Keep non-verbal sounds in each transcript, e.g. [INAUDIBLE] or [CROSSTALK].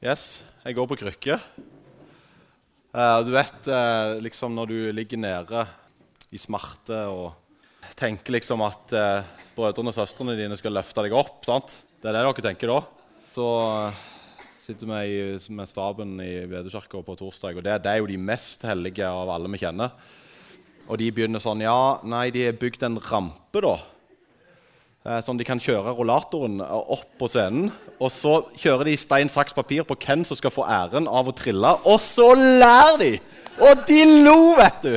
Yes, jeg går på krykke. Eh, du vet eh, liksom når du ligger nede i smerte og tenker liksom at eh, brødrene og søstrene dine skal løfte deg opp. sant? Det er det dere tenker da. Så sitter vi med staben i Vedekirka på torsdag, og det er jo de mest hellige av alle vi kjenner. Og de begynner sånn Ja, nei, de har bygd en rampe, da. Sånn de kan kjøre rollatoren eh, opp på scenen. Og så kjører de stein, saks, papir på hvem som skal få æren av å trille. Og så lærer de! Og de lo, vet du!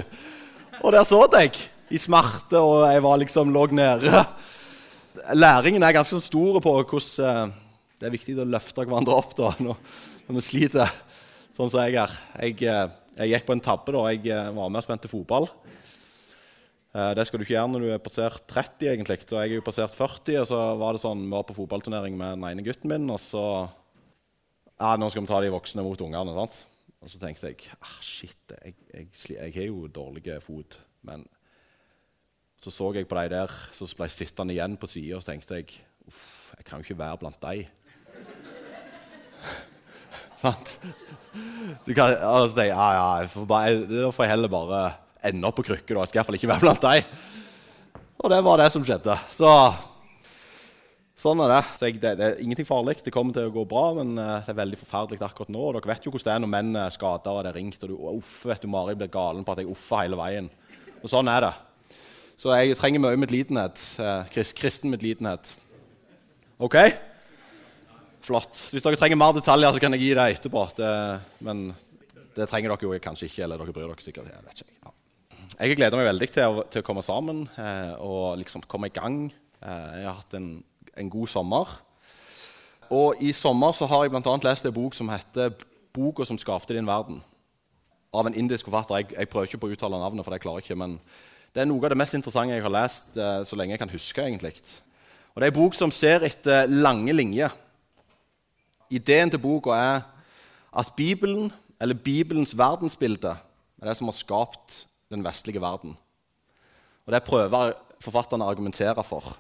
Og der så jeg i smerte, og jeg var liksom lå nede. Læringen er ganske stor på hvordan eh, det er viktig å løfte hverandre opp da, når, vi sliter, sånn som jeg er. Jeg, jeg gikk på en tabbe da jeg var med og spilte fotball. Eh, Det skal du ikke gjøre når du er passert 30, egentlig. Så jeg er jo passert 40, og så var det sånn, vi var på fotballturnering med den ene gutten min, og så Ja, nå skal vi ta de voksne mot ungene. sant? Og så tenkte jeg ah, shit, jeg, jeg, jeg har jo dårlig fot. Men så så jeg på de der, så ble jeg sittende igjen på sida, og så tenkte jeg uff, jeg kan jo ikke være blant de. [LAUGHS] Sant? Og så tenkte jeg, ja, ja, jeg får bare, Da får jeg heller bare ende opp på krykke. da. Jeg skal i hvert fall ikke være blant dem. Og det var det som skjedde. Så sånn er det. Så jeg, det, det er ingenting farlig. Det kommer til å gå bra, men eh, det er veldig forferdelig akkurat nå. Og dere vet jo hvordan det er når menn er skada og det er ringt, og du uff, vet du, Mari blir galen på at jeg uffer hele veien. Og sånn er det. Så jeg trenger mye medlidenhet. Eh, krist, kristen medlidenhet. OK? Flott. Hvis dere trenger mer detaljer, så kan jeg gi det etterpå. Det, men det trenger dere jo kanskje ikke, eller dere bryr dere sikkert. Jeg vet ikke. Jeg gleder meg veldig til å, til å komme sammen eh, og liksom komme i gang. Eh, jeg har hatt en, en god sommer. Og i sommer så har jeg bl.a. lest en bok som heter 'Boka som skapte din verden'. Av en indisk forfatter. Jeg, jeg prøver ikke på å uttale navnet, for det klarer jeg ikke. Men det er noe av det mest interessante jeg har lest eh, så lenge jeg kan huske. egentlig. Og Det er en bok som ser etter lange linjer. Ideen til boka er at Bibelen, eller Bibelens verdensbilde, er det som har skapt den vestlige verden. Og Det prøver forfatterne å argumentere for.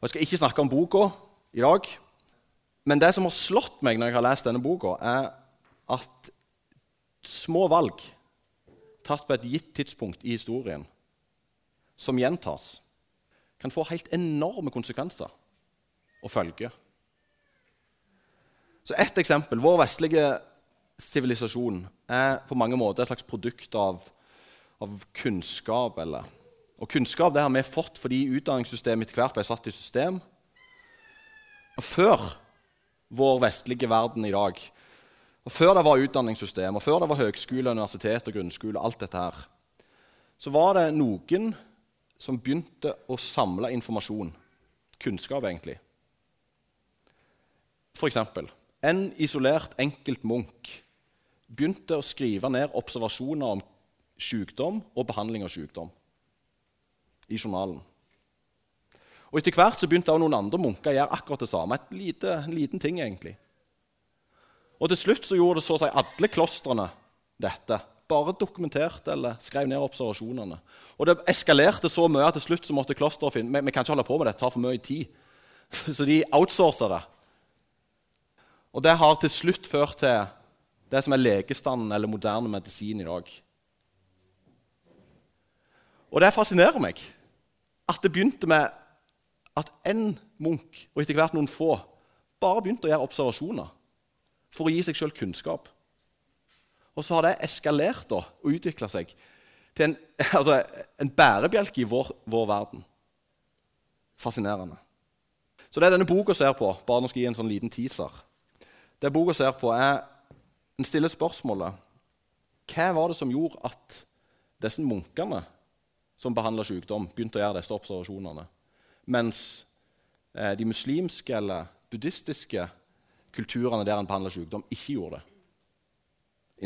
Og Jeg skal ikke snakke om boka i dag, men det som har slått meg når jeg har lest denne boka, er at små valg tatt på et gitt tidspunkt i historien, som gjentas, kan få helt enorme konsekvenser og følger. Så Ett eksempel. Vår vestlige sivilisasjon er på mange måter et slags produkt av, av kunnskap. Eller. Og Kunnskap det har vi fått fordi utdanningssystemet etter hvert ble satt i system. Og Før vår vestlige verden i dag, og før det var utdanningssystem, og før det var høgskole, universitet og grunnskole, alt dette her, så var det noen som begynte å samle informasjon. Kunnskap, egentlig. For eksempel, en isolert, enkelt munk begynte å skrive ned observasjoner om sykdom og behandling av sykdom i journalen. Og Etter hvert så begynte noen andre munker å gjøre akkurat det samme. Et lite, en liten ting, egentlig. Og Til slutt så gjorde det så å si alle klostrene dette. Bare dokumenterte eller skrev ned observasjonene. Og Det eskalerte så mye at til slutt så måtte klosteret finne vi, vi kan ikke holde på med det, det tar for mye tid. [LAUGHS] Så de outsourca det. Og det har til slutt ført til det som er legestanden eller moderne medisin i dag. Og det fascinerer meg at det begynte med at én munk og etter hvert noen få bare begynte å gjøre observasjoner for å gi seg sjøl kunnskap. Og så har det eskalert da, og utvikla seg til en, [LAUGHS] altså, en bærebjelke i vår, vår verden. Fascinerende. Så det er denne boka ser på, bare nå skal jeg gi en sånn liten teaser. Det boka ser på, er En stiller spørsmålet hva var det som gjorde at disse munkene som behandla sykdom, begynte å gjøre disse observasjonene, mens eh, de muslimske eller buddhistiske kulturene der en behandler sykdom, ikke gjorde det?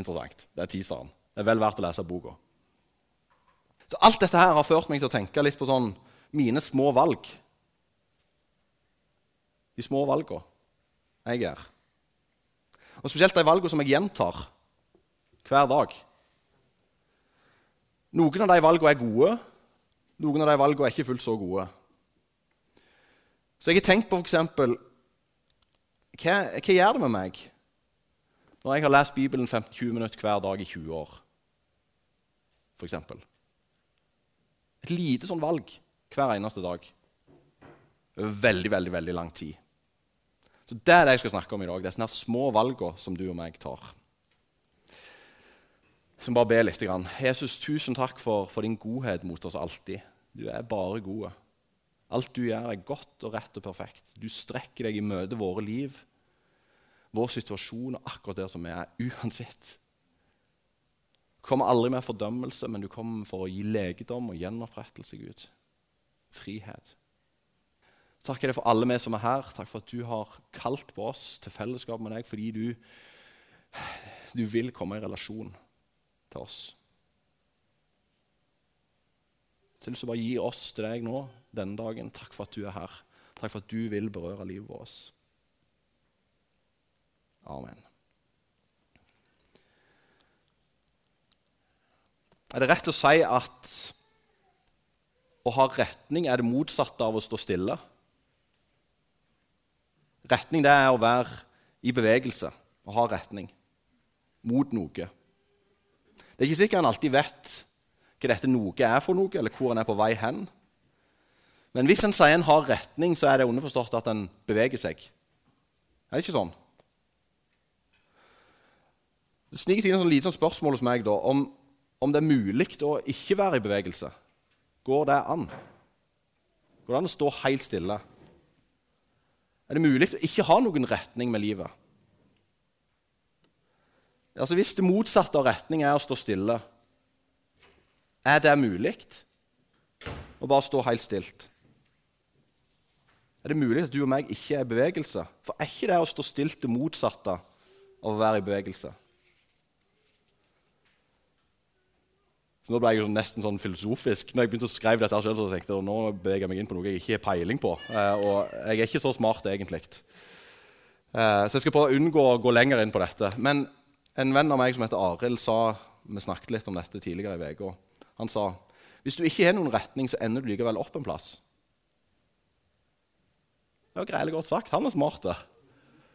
Interessant. Det er teaseren. Det er vel verdt å lese boka. Så Alt dette her har ført meg til å tenke litt på sånn mine små valg. De små valgene jeg gjør. Og spesielt de valgene som jeg gjentar hver dag. Noen av de valgene er gode, noen av de valgene er ikke fullt så gode. Så jeg har tenkt på f.eks. Hva, hva gjør det med meg når jeg har lest Bibelen 15-20 minutter hver dag i 20 år, f.eks. Et lite sånn valg hver eneste dag over veldig, veldig, veldig lang tid. Så Det er det jeg skal snakke om i dag. Det er sånne små valgene som du og meg tar. Så bare be litt. Jesus, tusen takk for, for din godhet mot oss alltid. Du er bare god. Alt du gjør, er godt og rett og perfekt. Du strekker deg i møte våre liv, vår situasjon og akkurat der som vi er, uansett. Du kommer aldri med fordømmelse, men du kommer for å gi legedom og gjenopprettelse, Gud. Frihet. Takk er det for alle vi som er her. Takk for at du har kalt på oss til fellesskap med deg fordi du, du vil komme i relasjon til oss. Så jeg å bare gi oss til deg nå denne dagen. Takk for at du er her. Takk for at du vil berøre livet vårt. Amen. Er det rett å si at å ha retning er det motsatte av å stå stille? Retning det er å være i bevegelse, å ha retning mot noe. Det er ikke sikkert han alltid vet hva dette noe er for noe, eller hvor han er på vei hen. Men hvis en sier en har retning, så er det underforstått at en beveger seg. Er det ikke sånn? Det sniker seg inn et lite spørsmål hos meg da, om, om det er mulig å ikke være i bevegelse. Går det an? Går det an å stå helt stille? Er det mulig å ikke ha noen retning med livet? Altså Hvis det motsatte av retning er å stå stille, er det mulig å bare stå helt stilt? Er det mulig at du og meg ikke er i bevegelse? For er ikke det å stå stilt det motsatte av å være i bevegelse? Så Nå ble jeg jo nesten sånn filosofisk. Når jeg begynte å skrive dette selv, så tenkte jeg nå beveger jeg meg inn på noe jeg ikke har peiling på. Eh, og jeg er ikke så smart, egentlig. Eh, så jeg skal prøve å unngå å gå lenger inn på dette. Men en venn av meg som heter Arild, sa Vi snakket litt om dette tidligere i uka. Han sa hvis du ikke har noen retning, så ender du likevel opp en plass. Det var greielig godt sagt. Han er smart.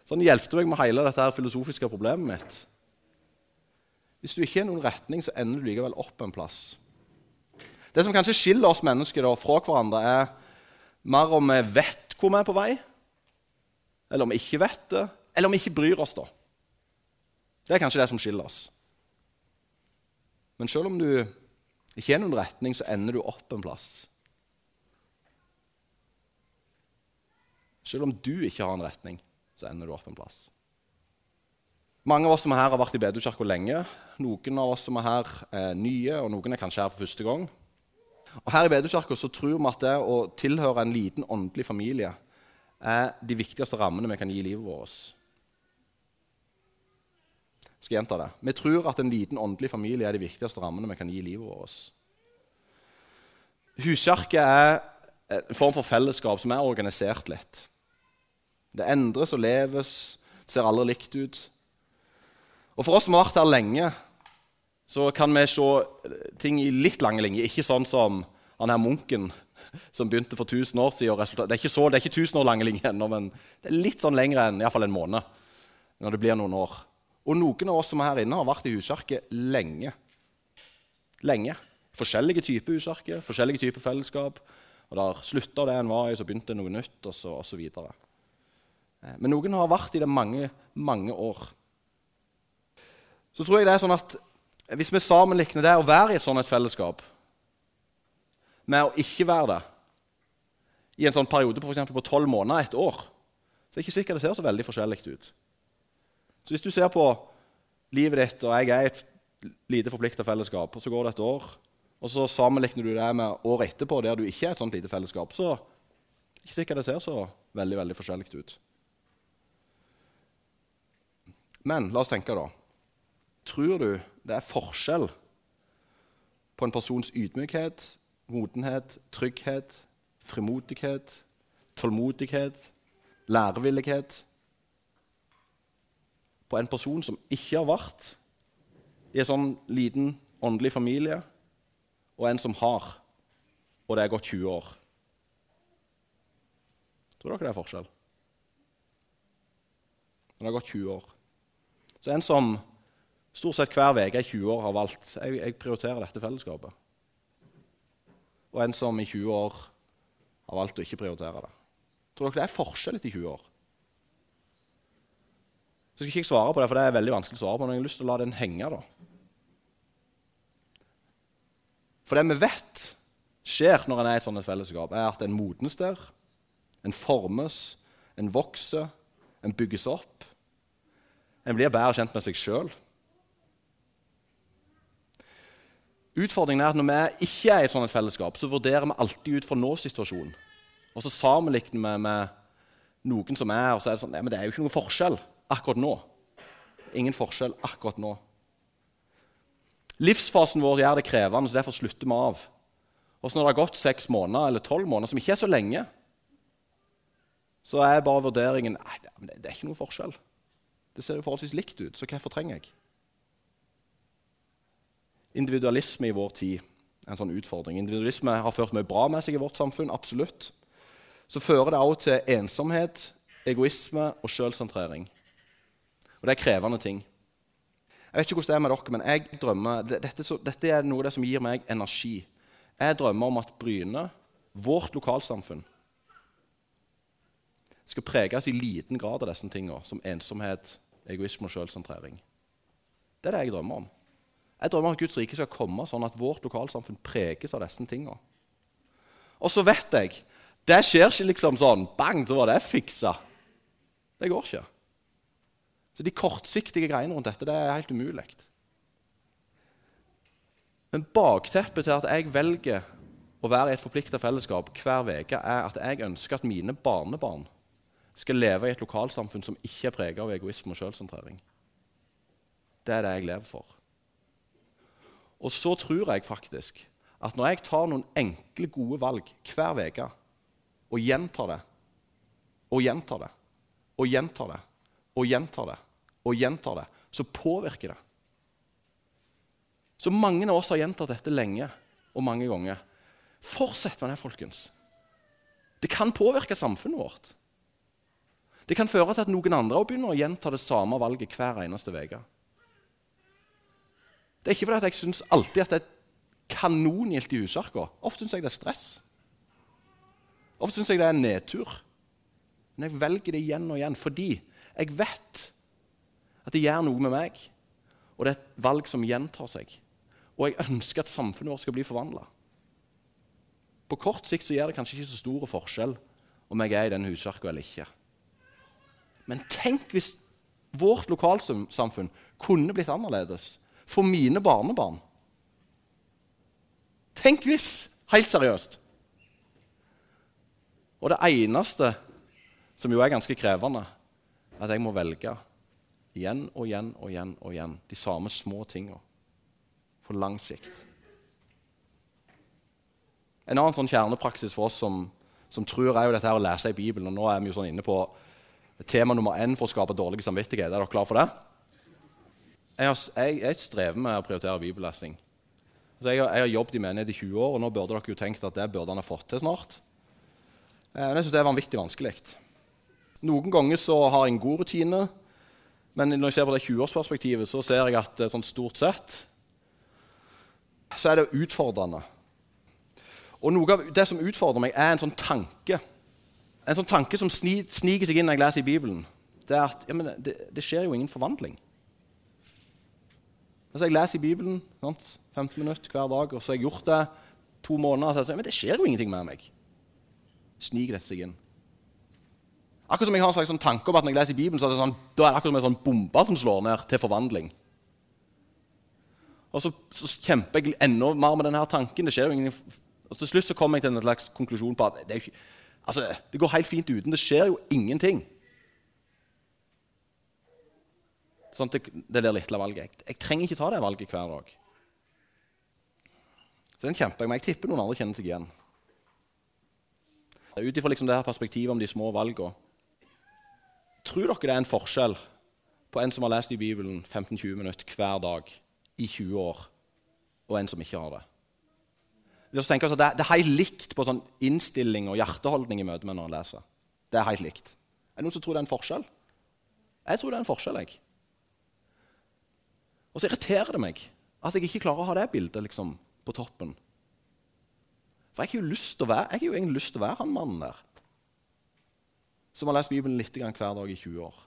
Så han hjelpte meg med hele dette her filosofiske problemet mitt. Hvis du ikke har noen retning, så ender du likevel opp en plass. Det som kanskje skiller oss mennesker da, fra hverandre, er mer om vi vet hvor vi er på vei, eller om vi ikke vet det, eller om vi ikke bryr oss. da. Det er kanskje det som skiller oss. Men selv om du ikke har noen retning, så ender du opp en plass. Selv om du ikke har en retning, så ender du opp en plass. Mange av oss som er her, har vært i Bedukirka lenge. Noen av oss som er her, er nye, og noen er kanskje her for første gang. Og Her i Bedukirka tror vi at det å tilhøre en liten åndelig familie er de viktigste rammene vi kan gi livet vårt skal gjenta det. Vi tror at en liten åndelig familie er de viktigste rammene vi kan gi livet vårt. Huskirke er en form for fellesskap som er organisert litt. Det endres og leves, det ser aldri likt ut. Og For oss som har vært her lenge, så kan vi se ting i litt lange linjer. Ikke sånn som han her munken som begynte for 1000 år siden. Det er ikke, så, det er ikke 1000 år lange linjer ennå, men det er litt sånn lengre enn i fall en måned. når det blir noen år. Og noen av oss som er her inne, har vært i huskirke lenge. Lenge. Forskjellige typer huskirke, forskjellige typer fellesskap. Og Der slutta det en var i, så begynte noe nytt, og så, og så videre. Eh, men noen har vært i det mange, mange år. Så tror jeg det er sånn at hvis vi sammenligner det å være i et sånt fellesskap med å ikke være det i en sånn periode på, på 12 måneder, et år, så er det ikke sikkert det ser så veldig forskjellig ut. Så hvis du ser på livet ditt, og jeg er i et lite forplikta fellesskap, og så går det et år, og så sammenligner du det med året etterpå, der du ikke er et sånt lite fellesskap, så det ikke sikkert det ser så veldig, veldig forskjellig ut. Men la oss tenke, da. Tror du det er forskjell på en persons ydmykhet, modenhet, trygghet, frimodighet, tålmodighet, lærevillighet på en person som ikke har vært i en sånn liten åndelig familie, og en som har, og det er gått 20 år. Tror dere det er forskjell? Men det har gått 20 år. Så en som stort sett hver uke i 20 år har valgt jeg, jeg prioriterer dette fellesskapet. Og en som i 20 år har valgt å ikke prioritere det. Tror dere det er forskjell etter 20 år? Så skal ikke jeg svare på det, for det er veldig vanskelig å svare på, men jeg har lyst til å la den henge. da. For det vi vet skjer når en er i et sånt fellesskap, er at en modnes der, en formes, en vokser, en bygges opp. En blir bedre kjent med seg sjøl. Utfordringen er at når vi ikke er i et sånt fellesskap, så vurderer vi alltid ut fra nå-situasjonen. Og så sammenligner vi med noen som er, og så er det sånn Nei, men det er jo ikke noen forskjell akkurat nå. Ingen forskjell akkurat nå. Livsfasen vår gjør det krevende, så derfor slutter vi av. Og så når det har gått seks måneder eller tolv måneder, som ikke er så lenge, så er bare vurderingen nei, det er ikke noen forskjell. Det ser jo forholdsvis likt ut, så hvorfor trenger jeg? Individualisme i vår tid er en sånn utfordring. Individualisme har ført mye bra med seg i vårt samfunn. absolutt. Så fører det også til ensomhet, egoisme og sjølsentrering. Og det er krevende ting. Jeg vet ikke hvordan det er med dere, men jeg drømmer, dette, dette er noe av det som gir meg energi. Jeg drømmer om at Bryne, vårt lokalsamfunn, skal preges i liten grad av disse tingene, som ensomhet, egoisme og selvsentrering. Det er det jeg drømmer om. Jeg drømmer om at Guds rike skal komme sånn at vårt lokalsamfunn preges av disse tingene. Og så vet jeg det skjer ikke liksom sånn bang, så var det fiksa. Det går ikke. Så de kortsiktige greiene rundt dette det er helt umulig. Men bakteppet til at jeg velger å være i et forplikta fellesskap hver uke, er at jeg ønsker at mine barnebarn skal leve i et lokalsamfunn som ikke er preget av egoisme og sjølsentrering. Det er det jeg lever for. Og så tror jeg faktisk at når jeg tar noen enkle, gode valg hver uke og gjentar det og gjentar det og gjentar det og gjentar det, og gjentar det, så påvirker det. Så mange av oss har gjentatt dette lenge og mange ganger. Fortsett med det, folkens. Det kan påvirke samfunnet vårt. Det kan føre til at noen andre begynner å gjenta det samme valget hver eneste uke. Det er ikke fordi jeg syns alltid at det er kanongildt i husarka. Ofte syns jeg det er stress. Ofte syns jeg det er nedtur. Men jeg velger det igjen og igjen fordi jeg vet at det gjør noe med meg. Og det er et valg som gjentar seg. Og jeg ønsker at samfunnet vårt skal bli forvandla. På kort sikt så gjør det kanskje ikke så stor forskjell om jeg er i den husverka eller ikke. Men tenk hvis vårt lokalsamfunn kunne blitt annerledes for mine barnebarn. Tenk hvis! Helt seriøst. Og det eneste, som jo er ganske krevende, er at jeg må velge igjen og igjen og igjen og igjen de samme små tinga på lang sikt. En annen sånn kjernepraksis for oss som, som tror, er jo dette her å lese i Bibelen. og Nå er vi jo sånn inne på tema nummer én for å skape dårlig samvittighet. Er dere klar for det? Jeg, har, jeg, jeg strever med å prioritere bibellesing. Altså jeg, har, jeg har jobbet i menighet i 20 år, og nå burde dere jo tenkt at det burde han ha fått til snart. Eh, men jeg syns det er vanvittig vanskelig. Noen ganger så har jeg en god rutine, men når jeg ser på det 20-årsperspektivet, så ser jeg at sånn stort sett så er det utfordrende. Og noe av det som utfordrer meg, er en sånn tanke en sånn tanke som sniker seg inn når jeg leser i Bibelen, det er at ja, det, det, skjer jo ingen forvandling. Altså, jeg leser i Bibelen sant? 15 minutter hver dag, og så har jeg gjort det to måneder. Så jeg sier, men det skjer jo ingenting med meg. Sniker dette seg inn. Akkurat som jeg har en slags sånn tanke om at når jeg leser i Bibelen, så er det sånn, da er det akkurat som en sånn bombe som slår ned til forvandling. Og så, så kjemper jeg enda mer med denne tanken. det skjer jo ingen... Og Til slutt så kommer jeg til en slags konklusjon på at det ikke, Altså, Det går helt fint uten. Det skjer jo ingenting. Sånn det, det der lille valget. Jeg, jeg, trenger ikke ta det valget hver dag. Så den kjemper jeg med. Jeg tipper noen andre kjenner seg igjen. Ut ifra liksom det her perspektivet om de små valgene Tror dere det er en forskjell på en som har lest i Bibelen 15-20 minutter hver dag i 20 år, og en som ikke har det? det, det, er helt likt på sånn innstilling og hjerteholdning i møte med når en leser. Det er helt likt. Er det noen som tror det er en forskjell? Jeg tror det er en forskjell. jeg. Og så irriterer det meg at jeg ikke klarer å ha det bildet liksom, på toppen. For jeg har jo egentlig lyst til å være han mannen der. Som har lest Bibelen litt hver dag i 20 år.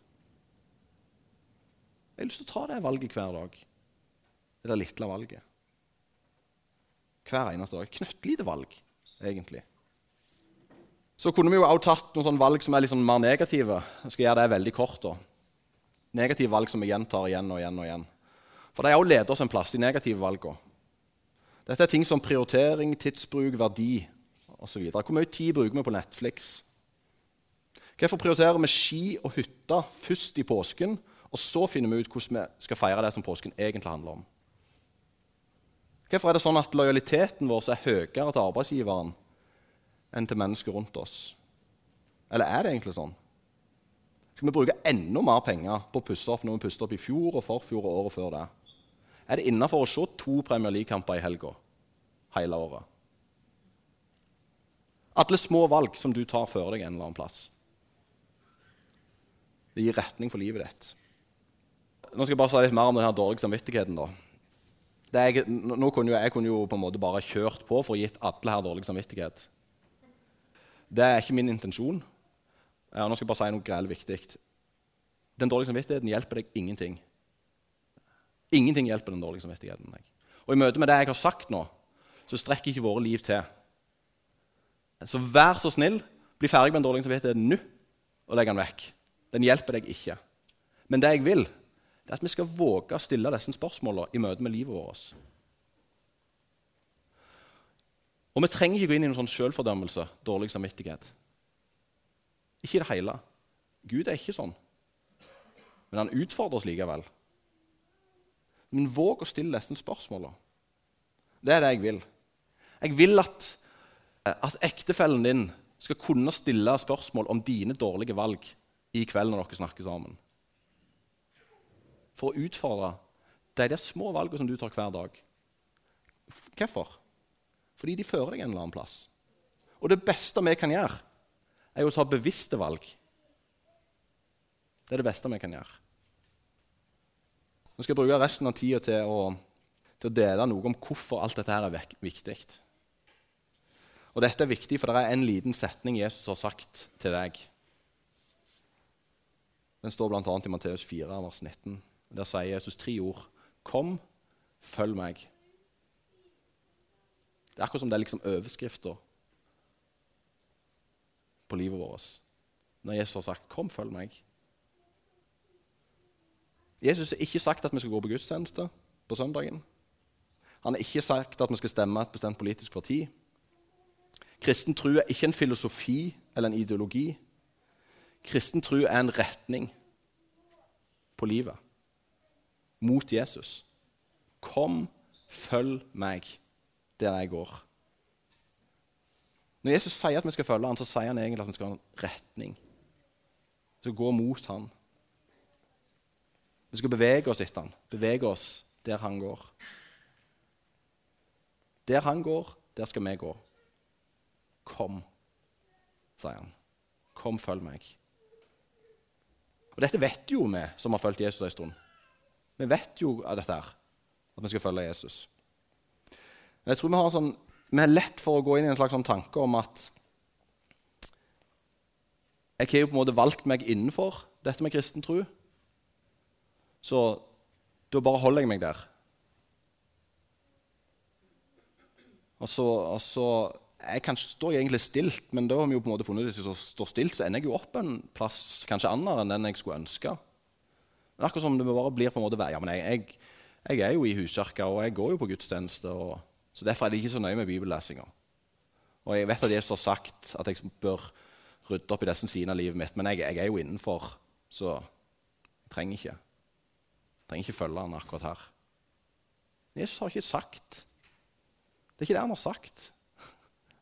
Jeg har lyst til å ta det valget hver dag. Det der lille valget. Hver eneste dag. Knøttlite valg, egentlig. Så kunne vi jo også tatt noen sånne valg som er litt sånn mer negative. Jeg skal gjøre det veldig kort. da. Negative valg som vi gjentar igjen og igjen og igjen. For de òg leder oss en plass, de negative valgene. Dette er ting som prioritering, tidsbruk, verdi osv. Hvor mye tid bruker vi på Netflix? Hvorfor prioriterer vi ski og hytte først i påsken, og så finner vi ut hvordan vi skal feire det som påsken egentlig handler om? Hvorfor er det sånn at lojaliteten vår er høyere til arbeidsgiveren enn til mennesker rundt oss? Eller er det egentlig sånn? Skal vi bruke enda mer penger på å pusse opp når vi pusset opp i fjor og forfjor og året før det? Er det innafor å se to Premier League-kamper i helga hele året? Alle små valg som du tar før deg en eller annen plass. Det gir retning for livet ditt. Nå skal Jeg bare si litt mer om denne dårlige samvittigheten. da. Jeg, nå kunne jo, jeg kunne jo på en måte bare kjørt på for å gitt alle her dårlig samvittighet. Det er ikke min intensjon. Ja, nå skal jeg bare si noe greit viktig. Den dårlige samvittigheten hjelper deg ingenting. Ingenting hjelper den dårlige samvittigheten. Og i møte med det jeg har sagt nå, så strekker ikke våre liv til. Så vær så snill, bli ferdig med den dårlige samvittigheten nå og legg den vekk. Den hjelper deg ikke. Men det jeg vil, det er at vi skal våge å stille disse spørsmålene i møte med livet vårt. Og vi trenger ikke gå inn i noen sånn selvfordømmelse, dårlig samvittighet. Ikke i det hele. Gud er ikke sånn. Men han utfordrer oss likevel. Men våg å stille disse spørsmålene. Det er det jeg vil. Jeg vil at, at ektefellen din skal kunne stille spørsmål om dine dårlige valg i kveld når dere snakker sammen. For å utfordre de der små valgene som du tar hver dag. Hvorfor? Fordi de fører deg en eller annen plass. Og det beste vi kan gjøre, er å ta bevisste valg. Det er det beste vi kan gjøre. Nå skal jeg bruke resten av tida til, til, å dele noe om hvorfor alt dette her er viktig. Og dette er viktig, for det er en liten setning Jesus har sagt til deg. Den står bl.a. i Matteus 4, vers 19. Der sier Jesus tre ord. Kom, følg meg. Det er akkurat som det er liksom overskrifta på livet vårt. Når Jesus har sagt 'Kom, følg meg'. Jesus har ikke sagt at vi skal gå på gudstjeneste på søndagen. Han har ikke sagt at vi skal stemme et bestemt politisk parti. Kristen tro er ikke en filosofi eller en ideologi. Kristen tro er en retning på livet mot Jesus. Kom, følg meg der jeg går. Når Jesus sier at vi skal følge han, så sier han egentlig at vi skal ha en retning. Vi skal gå mot han. Vi skal bevege oss etter han, bevege oss der han går. Der han går, der skal vi gå. Kom, sier han. Kom, følg meg. Og Dette vet jo vi som har fulgt Jesus en stund. Vi vet jo av dette her, at vi skal følge Jesus. Men jeg tror vi har, sånn, vi har lett for å gå inn i en slags sånn tanke om at jeg har jo på en måte valgt meg innenfor dette med kristen tro. Så da bare holder jeg meg der. Og så, og så jeg kan, står jeg egentlig stilt, men da har vi jo på en måte funnet ut at hvis jeg står stilt, så ender jeg jo opp en plass kanskje annet enn den jeg skulle ønske. Men akkurat som det bare blir på en måte ja, men jeg, jeg, jeg er jo i huskirka, og jeg går jo på gudstjeneste. Og, så Derfor er det ikke så nøye med bibellesinga. Og jeg vet at Jesus har sagt at jeg bør rydde opp i disse sidene av livet mitt, men jeg, jeg, er jo innenfor, så jeg trenger ikke. Jeg Trenger ikke følge han akkurat her. Jesus har ikke sagt Det er ikke det han har sagt.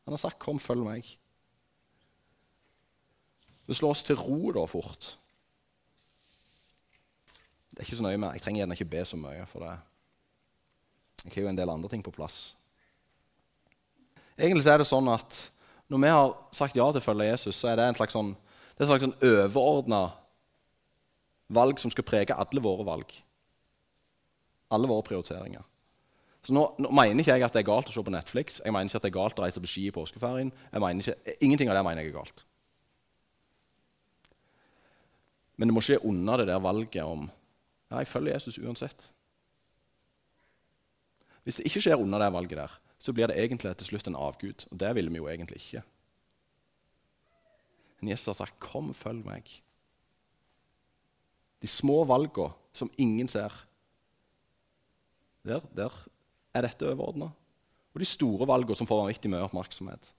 Han har sagt 'kom, følg meg'. Vi slår oss til ro da fort. Det er ikke så nøye med, Jeg trenger gjerne ikke be så mye for det. Jeg har jo en del andre ting på plass. Egentlig er det sånn at når vi har sagt ja til å følge Jesus, så er det en slags sånn, det slags sånn overordna valg som skal prege alle våre valg. Alle våre prioriteringer. Så nå, nå, mener ikke jeg at det er galt å se på Netflix. Jeg mener ikke at det er galt å reise på ski i påskeferien. Ikke, ingenting av det mener jeg er galt. Men det må skje under det der valget om ja, jeg følger Jesus uansett. Hvis det ikke skjer under det valget der, så blir det egentlig til slutt en avgud. Og det vil vi jo egentlig ikke. Men Jesus har sagt, 'Kom, følg meg'. De små valgene som ingen ser, der, der er dette overordna. Og de store valgene som får vanvittig mye oppmerksomhet.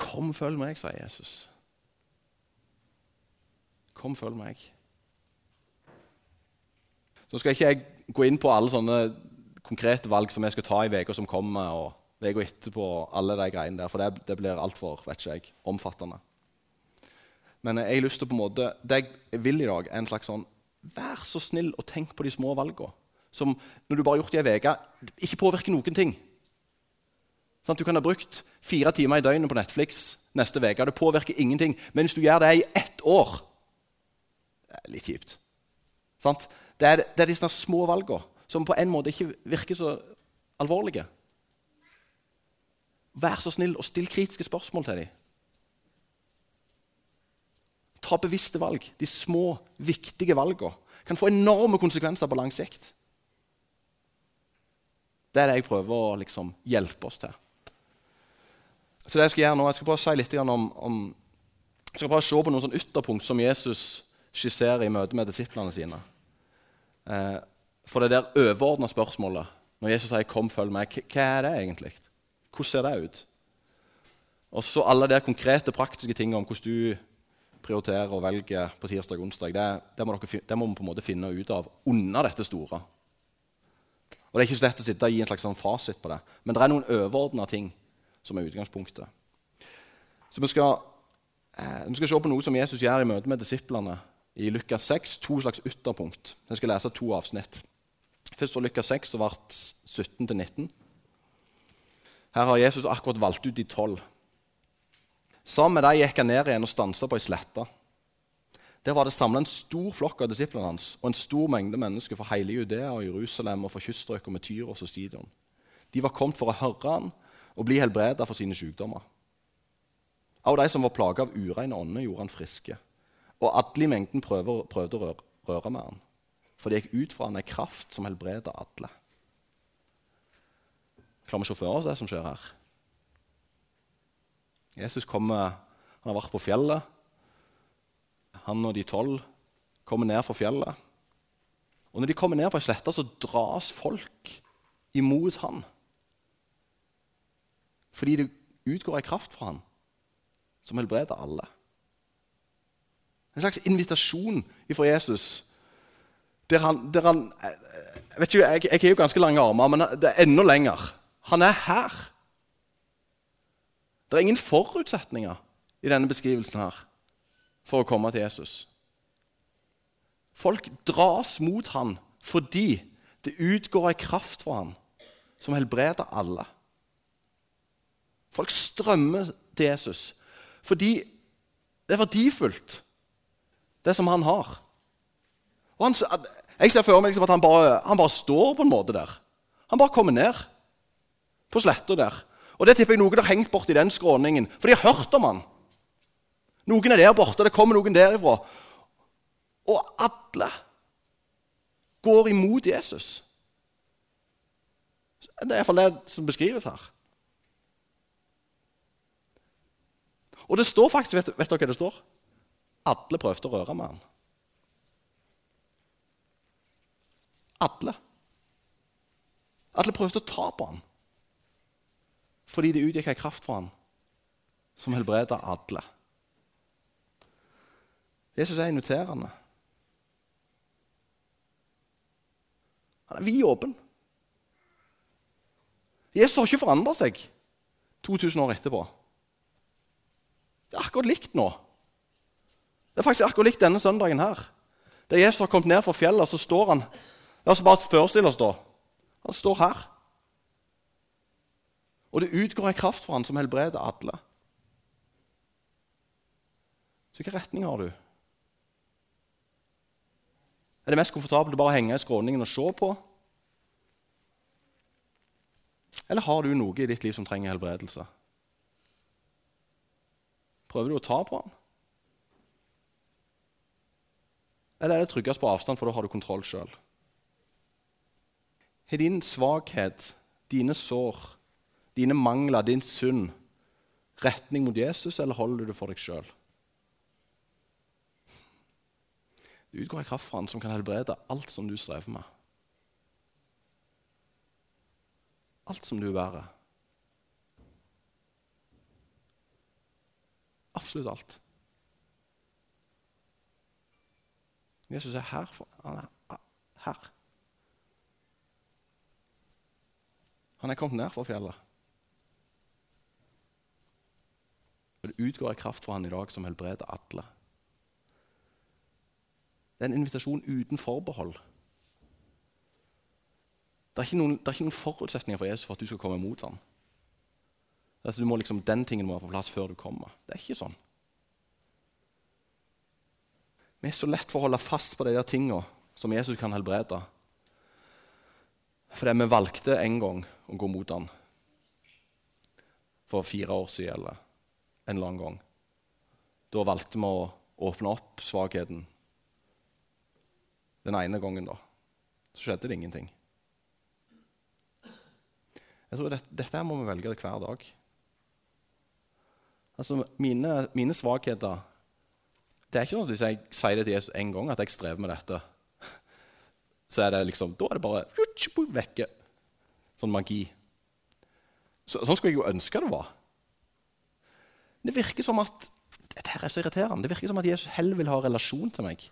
Kom, følg meg, sier Jesus. Kom, følg meg. Så skal ikke jeg gå inn på alle sånne konkrete valg som jeg skal ta i uka som kommer, og uka etterpå, og alle de greiene der, for det, det blir altfor omfattende. Men jeg har lyst til på en måte, det jeg vil i dag, er en slags sånn Vær så snill og tenk på de små valgene. Som når du bare har gjort det i ei uke, ikke påvirker noen ting. Sånn, du kan ha brukt fire timer i døgnet på Netflix neste uke. Det påvirker ingenting. Men hvis du gjør det i ett år det er Litt kjipt. Sånn, Det er, det er de små valgene som på en måte ikke virker så alvorlige. Vær så snill og still kritiske spørsmål til dem. Ta bevisste valg. De små, viktige valgene kan få enorme konsekvenser på lang sikt. Det er det jeg prøver å liksom hjelpe oss til. Så det Jeg skal gjøre nå, jeg skal prøve å si litt om, om jeg skal prøve å se på noen sånn ytterpunkt som Jesus skisserer i møte med disiplene sine. Eh, for det der overordna spørsmålet når Jesus sier 'kom, følg meg', hva er det egentlig? Hvordan ser det ut? Og så alle de konkrete, praktiske tingene om hvordan du prioriterer og velger på tirsdag og onsdag, det, det, må dere, det, må vi på en måte finne ut av under dette store. Og Det er ikke så lett å sitte og gi en slags sånn fasit på det, men det er noen overordna ting som er utgangspunktet. Så vi skal, eh, vi skal se på noe som Jesus gjør i møte med disiplene i Lukas 6 to slags ytterpunkt. Jeg skal lese to avsnitt. Først fra Lukas 6, vers 17-19. Her har Jesus akkurat valgt ut de tolv. Sammen med dem gikk han ned igjen og stansa på ei slette. Der var det samla en stor flokk av disiplene hans og en stor mengde mennesker fra hele Judea og Jerusalem og fra kyststrøkene med Tyros og Sidon. De var kommet for å høre han og bli helbreda for sine sykdommer. Av de som var plaga av ureine ånder, gjorde han friske. Og alle i mengden prøver, prøvde å røre, med han, for det gikk ut fra han ei kraft som helbreda alle. Klarer vi å se for oss det som skjer her? Jesus kommer, han har vært på fjellet. Han og de tolv kommer ned fra fjellet. Og når de kommer ned på ei så dras folk imot han. Fordi det utgår ei kraft fra han som helbreder alle. En slags invitasjon fra Jesus. Der han, der han jeg, ikke, jeg, jeg har jo ganske lange armer, men det er enda lenger. Han er her. Det er ingen forutsetninger i denne beskrivelsen her for å komme til Jesus. Folk dras mot han fordi det utgår ei kraft fra han som helbreder alle. Folk strømmer til Jesus fordi det er verdifullt det som han har. Han, jeg ser for meg liksom at han bare, han bare, står på en måte der. Han bare kommer ned på sletta der. Og det tipper jeg noen har hengt borti den skråningen, for de har hørt om han. Noen er der borte, det kommer noen derifra. Og alle går imot Jesus. Det er iallfall det som beskrives her. Og det står faktisk, vet, vet dere hva det står? Alle prøvde å røre med han. Alle. Alle prøvde å ta på han. Fordi det utgikk ei kraft fra han som helbreda alle. Jesus er inviterende. Han er vid åpen. Jesus har ikke forandra seg 2000 år etterpå. Det er akkurat likt nå. Det er faktisk akkurat likt denne søndagen her. Da Jesus har kommet ned fra fjellet, så står han La oss bare forestille oss da. Han står her. Og det utgår en kraft for han som helbreder alle. Så hvilken retning har du? Er det mest komfortabelt å bare henge i skråningen og se på? Eller har du noe i ditt liv som trenger helbredelse? Prøver du å ta på den? Eller er det tryggest på avstand, for da har du kontroll sjøl? Har din svakhet, dine sår, dine mangler, din synd retning mot Jesus, eller holder du det for deg sjøl? Det utgår en kraft fra han som kan helbrede alt som du strever med. Alt som du bærer. Absolutt alt. Jesus er her. For, han er her. Han er kommet ned fra fjellet. Og Det utgår en kraft fra han i dag som helbreder alle. Det er en invitasjon uten forbehold. Det er noen, er ikke noen forutsetninger for Jesus for at du skal komme imot ham. Altså, du må liksom, den tingen må være på plass før du kommer. Det er ikke sånn. Vi er så lett for å holde fast på de der tingene som Jesus kan helbrede. Fordi vi valgte en gang å gå mot han for fire år siden eller en eller annen gang. Da valgte vi å åpne opp svakheten. Den ene gangen, da. Så skjedde det ingenting. Jeg tror dette, dette må vi velge hver dag. Altså, mine, mine svakheter Det er ikke sånn at hvis jeg sier det til Jesus en gang, at jeg strever med dette, [LAUGHS] så er det liksom, da er det bare vekke. Sånn magi. Så, sånn skulle jeg jo ønske det var. Det virker som at dette her er så irriterende. Det virker som at Jesus heller vil ha relasjon til meg.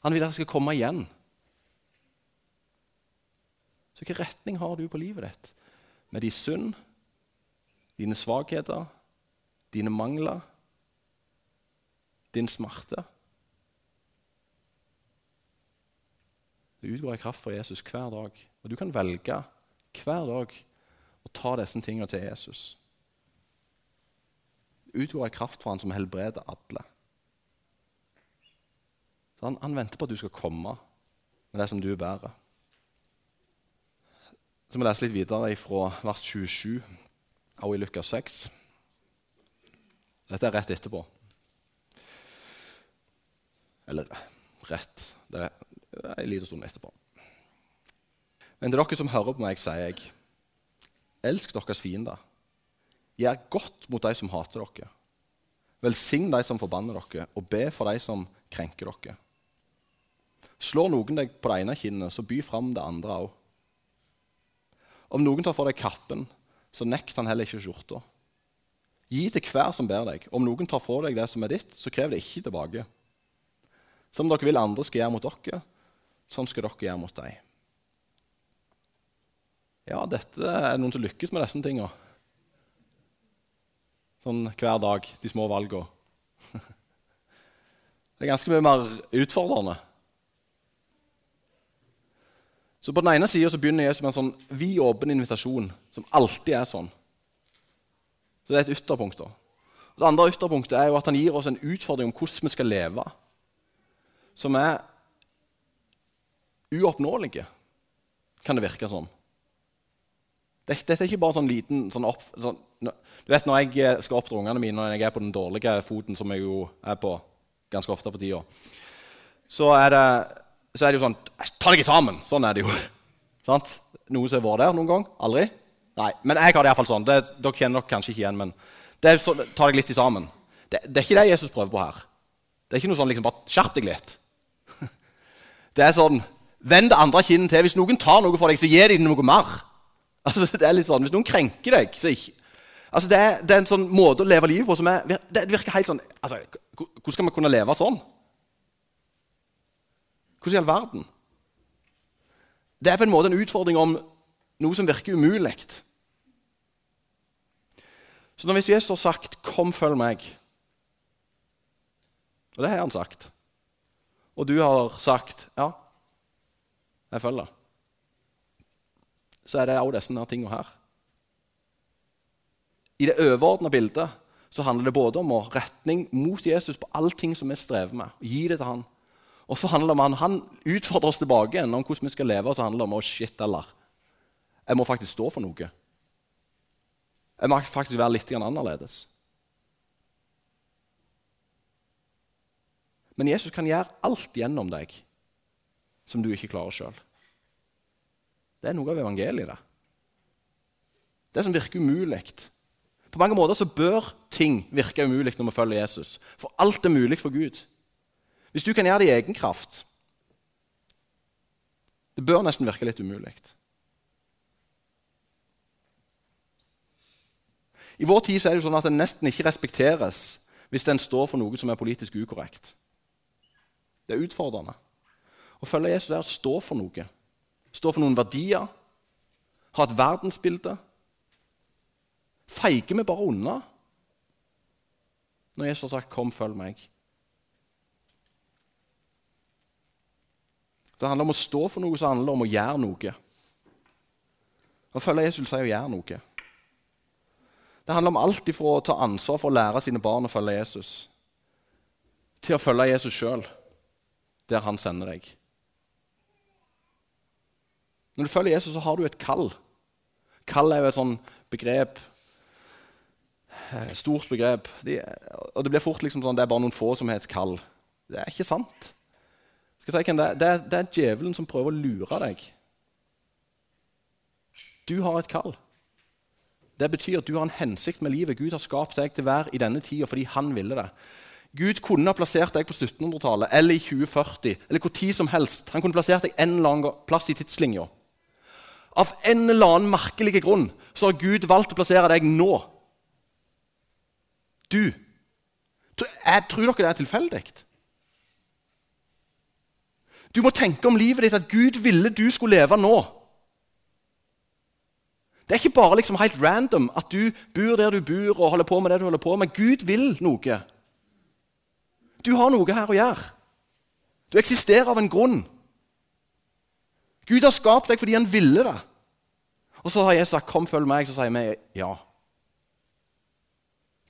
Han vil at jeg skal komme igjen. Så hvilken retning har du på livet ditt? Med de synd, dine svakheter, dine mangler, din smerte? Det utgår i kraft for Jesus hver dag. Og du kan velge hver dag å ta disse tingene til Jesus. Det utgår i kraft for han som helbreder alle. Så han, han, venter på at du skal komme med det som du bærer. Så vi lese litt videre fra vers 27 og i Lukas 6. Dette er rett etterpå. Eller rett. Det er en liten stund etterpå. Men til dere som hører på meg, sier jeg, elsk deres fiender. Gjør godt mot de som hater dere. Velsign de som forbanner dere, og be for de som krenker dere. Slår noen deg på det ene kinnet, så by fram det andre òg. Om noen tar fra deg kappen, så nekt han heller ikke skjorta. Gi til hver som ber deg. Om noen tar fra deg det som er ditt, så krev det ikke tilbake. Som dere vil andre skal gjøre mot dere, Sånn skal dere gjøre mot dem. Ja, dette er noen som lykkes med disse tingene. Sånn hver dag, de små valgene. [LAUGHS] Det er ganske mye mer utfordrende. Så På den ene sida begynner Jesus med en sånn vid åpen invitasjon, som alltid er sånn. Så Det er et ytterpunkt. da. Det andre ytterpunktet er jo at han gir oss en utfordring om hvordan vi skal leve, som er uoppnåelige, kan det virke som. Dette er ikke bare sånn liten sånn opp, sånn, Du vet Når jeg eh, skal oppdra ungene mine når jeg er på den dårlige foten, som jeg jo er på ganske ofte for tida, så er det, så er det jo sånn Ta deg sammen! Sånn er det jo. [LAUGHS] Sant? Noen som har vært der noen gang? Aldri? Nei. Men jeg har det iallfall sånn. Det, dere kjenner dere kanskje ikke igjen, men det er så, ta deg litt sammen. Det, det, er ikke det Jesus prøver på her. Det er ikke noe sånn liksom bare skjerp deg litt. [LAUGHS] Det er sånn Vend det andre kinnet til. Hvis noen tar noe for deg, så gir de noe mer. [LAUGHS] Altså, det er litt sånn, Hvis noen krenker deg, så ikke altså, det, er, det er en sånn måte å leve livet på som er, det virker helt sånn altså, Hvordan skal vi kunne leve sånn? Hvordan i all verden? Det er på en måte en utfordring om noe som virker umulig. Så når hvis Jesus har sagt 'Kom, følg meg', og det har han sagt, og du har sagt 'Ja, jeg følger, så er det òg disse tingene her. I det overordna bildet så handler det både om retning mot Jesus på allting som vi strever med. Gi det til han. Og så handler det om han, utfordrer oss tilbake igjen om hvordan vi skal leve. Og så handler det om oh shit, eller jeg må faktisk stå for noe. Jeg må faktisk være litt annerledes. Men Jesus kan gjøre alt gjennom deg som du ikke klarer sjøl. Det er noe av evangeliet. Det Det som virker umulig. På mange måter så bør ting virke umulig når vi følger Jesus. For alt er mulig for Gud. Hvis du kan gjøre det i egen kraft Det bør nesten virke litt umulig. I vår tid er det jo sånn at en nesten ikke respekteres hvis en står for noe som er politisk ukorrekt. Det er utfordrende. Å følge Jesus er å stå for noe. Stå for noen verdier. Ha et verdensbilde. Feiger vi bare unna når Jesus har sagt 'kom, følg meg'? Det handler om å stå for noe, så handler om å gjøre noe. Å følge Jesus vil si å gjøre noe. Det handler om alt ifra å ta ansvar for å lære sine barn å følge Jesus, til å følge Jesus sjøl der han sender deg. Når du følger Jesus, så har du et kall. Kall er jo et sånn begrep eh, Stort begrep. De, og det blir fort liksom sånn det er bare noen få som har et kall. Det er ikke sant. Skal jeg si hvem det, er? Det, er, det er djevelen som prøver å lure deg. Du har et kall. Det betyr at du har en hensikt med livet. Gud har skapt deg til hver i denne tida fordi han ville det. Gud kunne ha plassert deg på 1700-tallet eller i 2040 eller hvor tid som helst. Han kunne plassert deg en eller annen plass i tidslinja. Av en eller annen merkelig grunn så har Gud valgt å plassere deg nå. Du. Jeg tror dere det er tilfeldig? Du må tenke om livet ditt at Gud ville du skulle leve nå. Det er ikke bare liksom helt random at du bor der du bor og holder på med det du holder på med. Gud vil noe. Du har noe her å gjøre. Du eksisterer av en grunn. Gud har skapt deg fordi han ville det. Og så har jeg sagt 'kom, følg meg', så sier vi ja.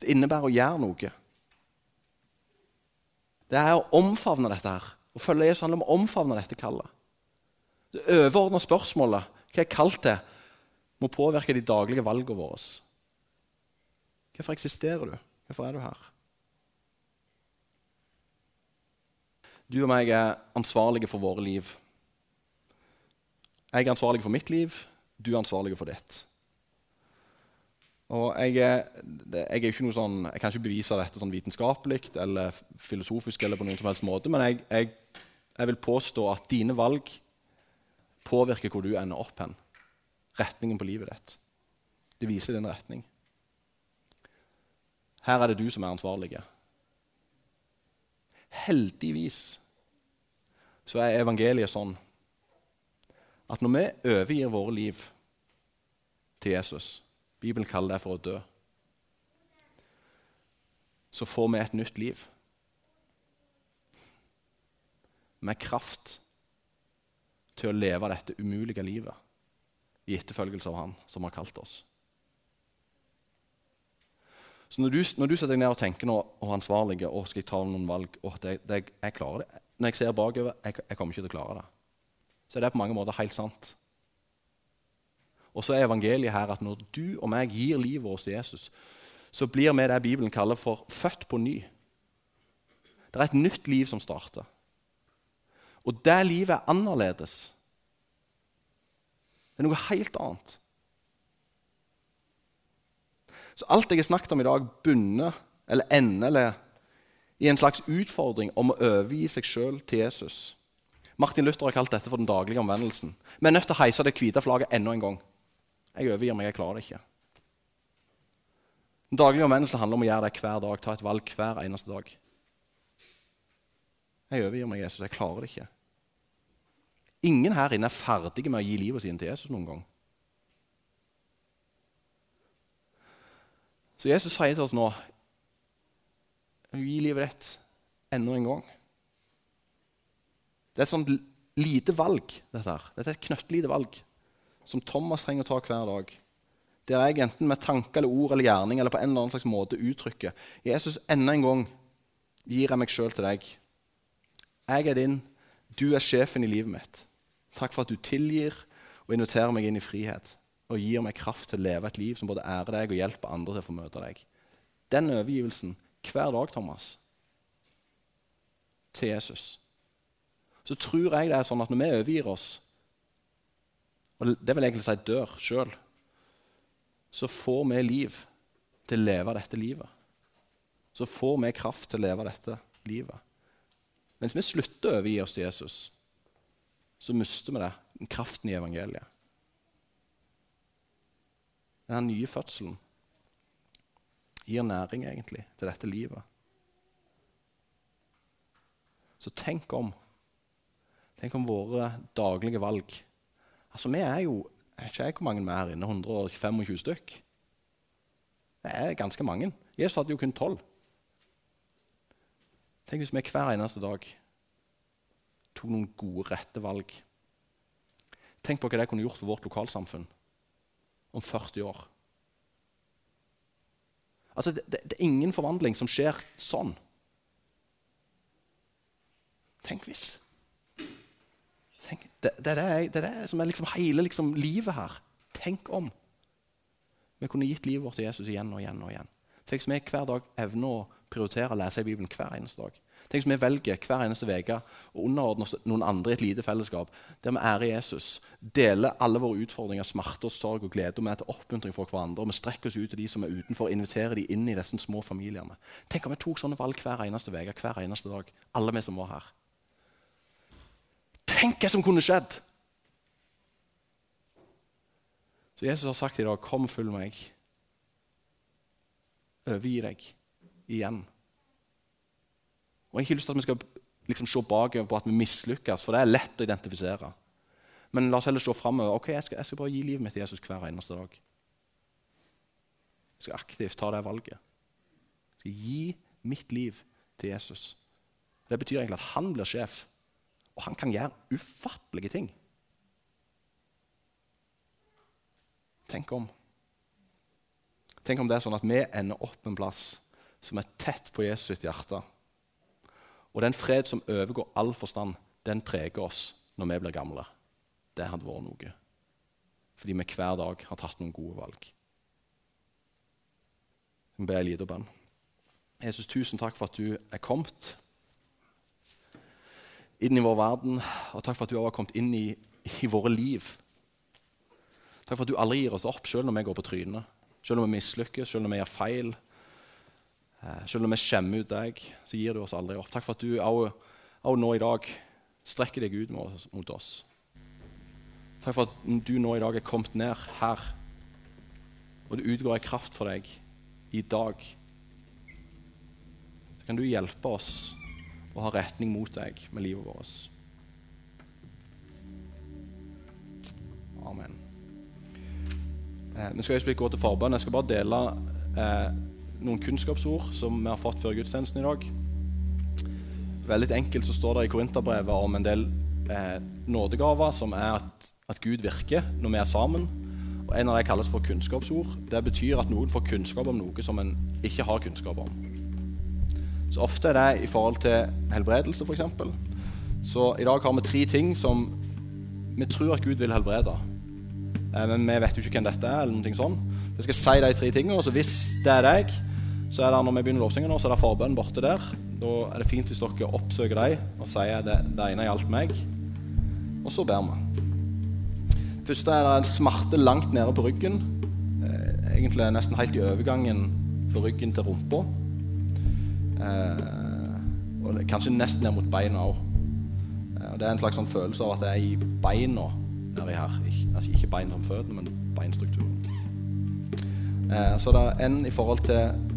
Det innebærer å gjøre noe. Det er å omfavne dette her. Å følge Jesus handler om å omfavne dette kallet. Det overordna spørsmålet, hva er kalt det, må påvirke de daglige valgene våre. Hvorfor eksisterer du? Hvorfor er du her? Du og meg er ansvarlige for våre liv. Jeg er ansvarlig for mitt liv, du er ansvarlig for ditt. Og jeg, jeg, er ikke sånn, jeg kan ikke bevise dette sånn vitenskapelig eller filosofisk, eller på noen som helst måte, men jeg, jeg, jeg, vil påstå at dine valg påvirker hvor du ender opp hen. Retningen på livet ditt. Det viser din retning. Her er det du som er ansvarlig. Heldigvis så er evangeliet sånn at når vi overgir våre liv til Jesus Bibelen kaller det for å dø. Så får vi et nytt liv. Med kraft til å leve dette umulige livet i etterfølgelse av Han som har kalt oss. Så Når du, når du setter deg ned og tenker nå, og ansvarlige, og skal jeg ta noen valg og det, det, Jeg klarer det. Når jeg ser bakover, jeg, jeg kommer ikke til å klare det. Så er det på mange måter helt sant. Og så er evangeliet her at når du og meg gir livet vårt til Jesus, så blir vi det Bibelen kaller for født på ny. Det er et nytt liv som starter. Og det livet er annerledes. Det er noe helt annet. Så alt jeg har snakket om i dag, bunner eller ender eller i en slags utfordring om å overgi seg sjøl til Jesus. Martin Luther har kalt dette for den daglige omvendelsen. Vi er nødt til å heise det hvite flagget enda en gang. Jeg overgir meg, jeg klarer det ikke. Den daglige omvendelsen handler om å gjøre det hver dag, ta et valg hver eneste dag. Jeg overgir meg, Jesus. Jeg klarer det ikke. Ingen her inne er ferdige med å gi livet sitt til Jesus noen gang. Så Jesus sier til oss nå Gi livet ditt enda en gang. Det er et sånt lite valg, dette her. Dette er et knøttlite valg som Thomas trenger å ta hver dag. Der jeg enten med tanke eller ord eller gjerning eller på en eller annen slags måte uttrykker Jesus, enda en gang gir jeg meg sjøl til deg. Jeg er din, Du er sjefen i livet mitt. Takk for at du tilgir og inviterer meg inn i frihet og gir meg kraft til å leve et liv som både ærer deg og hjelper andre til å få møte deg. Den overgivelsen hver dag, Thomas, til Jesus. Så tror jeg det er sånn at når vi overgir oss, og det vil egentlig si dør sjøl, så får vi liv til å leve dette livet. Så får vi kraft til å leve dette livet. Mens vi slutter å overgi oss til Jesus, så mister vi det, kraften i evangeliet. Denne nye fødselen gir næring egentlig til dette livet. Så tenk om. Tenk om våre daglige valg. Altså, Vi er jo jeg vet ikke hvor mange vi er inne. 125 stykk. Det er ganske mange. Jesus hadde jo kun tolv. Tenk hvis vi hver eneste dag tok noen gode, rette valg. Tenk på hva det kunne gjort for vårt lokalsamfunn om 40 år. Altså, det, det, det, er ingen forvandling som skjer sånn. Tenk hvis. Tenk, det, det, er det, som er liksom hele liksom, livet her. Tenk om vi kunne gitt livet vårt til Jesus igjen og igjen. og igjen. Tenk om vi hver dag evner å prioritere å lese i Bibelen hver eneste dag. Tenk om vi velger hver eneste uke å underordne oss noen andre i et lite fellesskap der vi ærer Jesus, deler alle våre utfordringer, smerte, sorg og glede, og er til oppmuntring for hverandre. og Vi strekker oss ut til de som er utenfor, og inviterer de inn i disse små familiene. Tenk om vi tok sånne valg hver eneste uke, hver eneste dag. Alle vi som var her. Tenk hva som kunne skjedd! Så Jesus har sagt i dag, 'Kom, følg meg'. Overgi deg igjen. Og Jeg har ikke lyst til at vi skal liksom se bakover på at vi mislykkes, for det er lett å identifisere. Men la oss heller se framover. Ok, jeg jeg skal bare gi livet mitt til Jesus hver eneste dag. Jeg skal aktivt ta det valget. Jeg skal gi mitt liv til Jesus. Det betyr egentlig at han blir sjef, og han kan gjøre ufattelige ting. Tenk om. Tenk om det er sånn at vi ender opp en plass som er tett på Jesus sitt hjerte og den fred som overgår all forstand, den preger oss når vi blir gamle. Det hadde vært noe. Fordi vi hver dag har tatt noen gode valg. Jeg ber en liten bønn. Jesus, tusen takk for at du er kommet inn i vår verden, og takk for at du har kommet inn i, i våre liv. Takk for at du aldri gir oss opp, selv når vi går på trynet, selv når vi mislykkes, selv når vi gjør feil. Eh, selv om vi skjemmer ut deg, så gir du oss aldri opp. Takk for at du også nå i dag strekker deg ut mot oss. Takk for at du nå i dag er kommet ned her, og det utgår en kraft for deg i dag. Så kan du hjelpe oss å ha retning mot deg med livet vårt. Amen. Eh, vi skal øyeblikk gå til forbønn. Jeg skal bare dele eh, noen kunnskapsord som vi har fått før gudstjenesten i dag. Veldig enkelt så står det i Korinterbrevet om en del eh, nådegaver, som er at, at, Gud virker når vi er sammen. Og En av dem kalles for kunnskapsord. Det betyr at noen får kunnskap om noe som en ikke har kunnskap om. Så Ofte er det i forhold til helbredelse, f.eks. Så i dag har vi tre ting som vi tror at Gud vil helbrede. Eh, men vi vet jo ikke hvem dette er. eller noe sånt. Jeg skal si de tre tingene, så hvis det er deg, så er det når vi begynner lovsingen, så er det forbønn borte der. Da er det fint hvis dere oppsøker dem og sier det, det ene gjaldt meg. Og så ber vi. Først er det en smerte langt nede på ryggen. Eh, egentlig nesten helt i overgangen fra ryggen til rumpa. Eh, og kanskje nesten ned mot beina òg. Eh, det er en slags sånn følelse av at det er i beina nedi her. Ikke, altså ikke bein som føttene, men beinstrukturen. Eh, så det er en i forhold til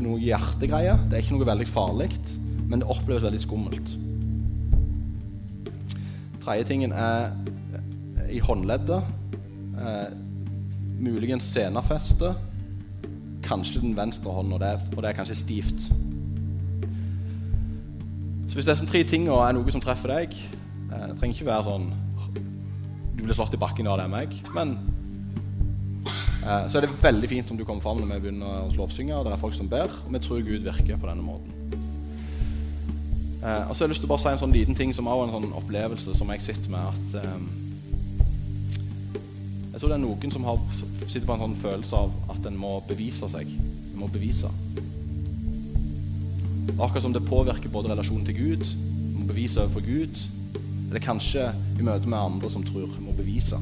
noe hjertegreier. Det er ikke noe veldig farlig, men det oppleves veldig skummelt. Tredje tingen er eh, i håndleddet. Eh, muligens senafeste. Kanskje den venstre hånden, og og det er kanskje stivt. Så hvis disse tre tingene er noe som treffer deg eh, Det trenger ikke være sånn du blir slått i bakken, av det er meg. Men Eh, så er det veldig fint om du kommer fram når vi begynner å lovsynge, og det er folk som ber. Og vi tror Gud virker på denne måten. Eh, og så har jeg lyst til å bare si en sånn liten ting som også er en sånn opplevelse som jeg sitter med. at Jeg tror det er noen som har, sitter på en sånn følelse av at en må bevise seg. En må bevise. Akkurat som det påvirker både relasjonen til Gud, må bevise overfor Gud, eller kanskje i møte med andre som tror må bevise.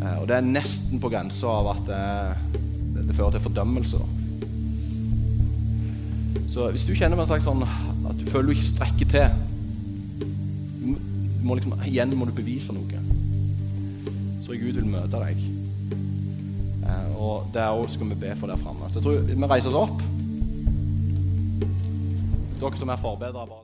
Eh, og det er nesten på grensa av at det, det, fører til fordømmelse. Så hvis du kjenner på en slags sånn at du føler du ikke strekker til må liksom, Igjen må du bevise noe. Gud vil møte deg. Eh, og der òg skal vi be for der framme. Så jeg tror vi reiser oss opp. Dere som er forbedrere.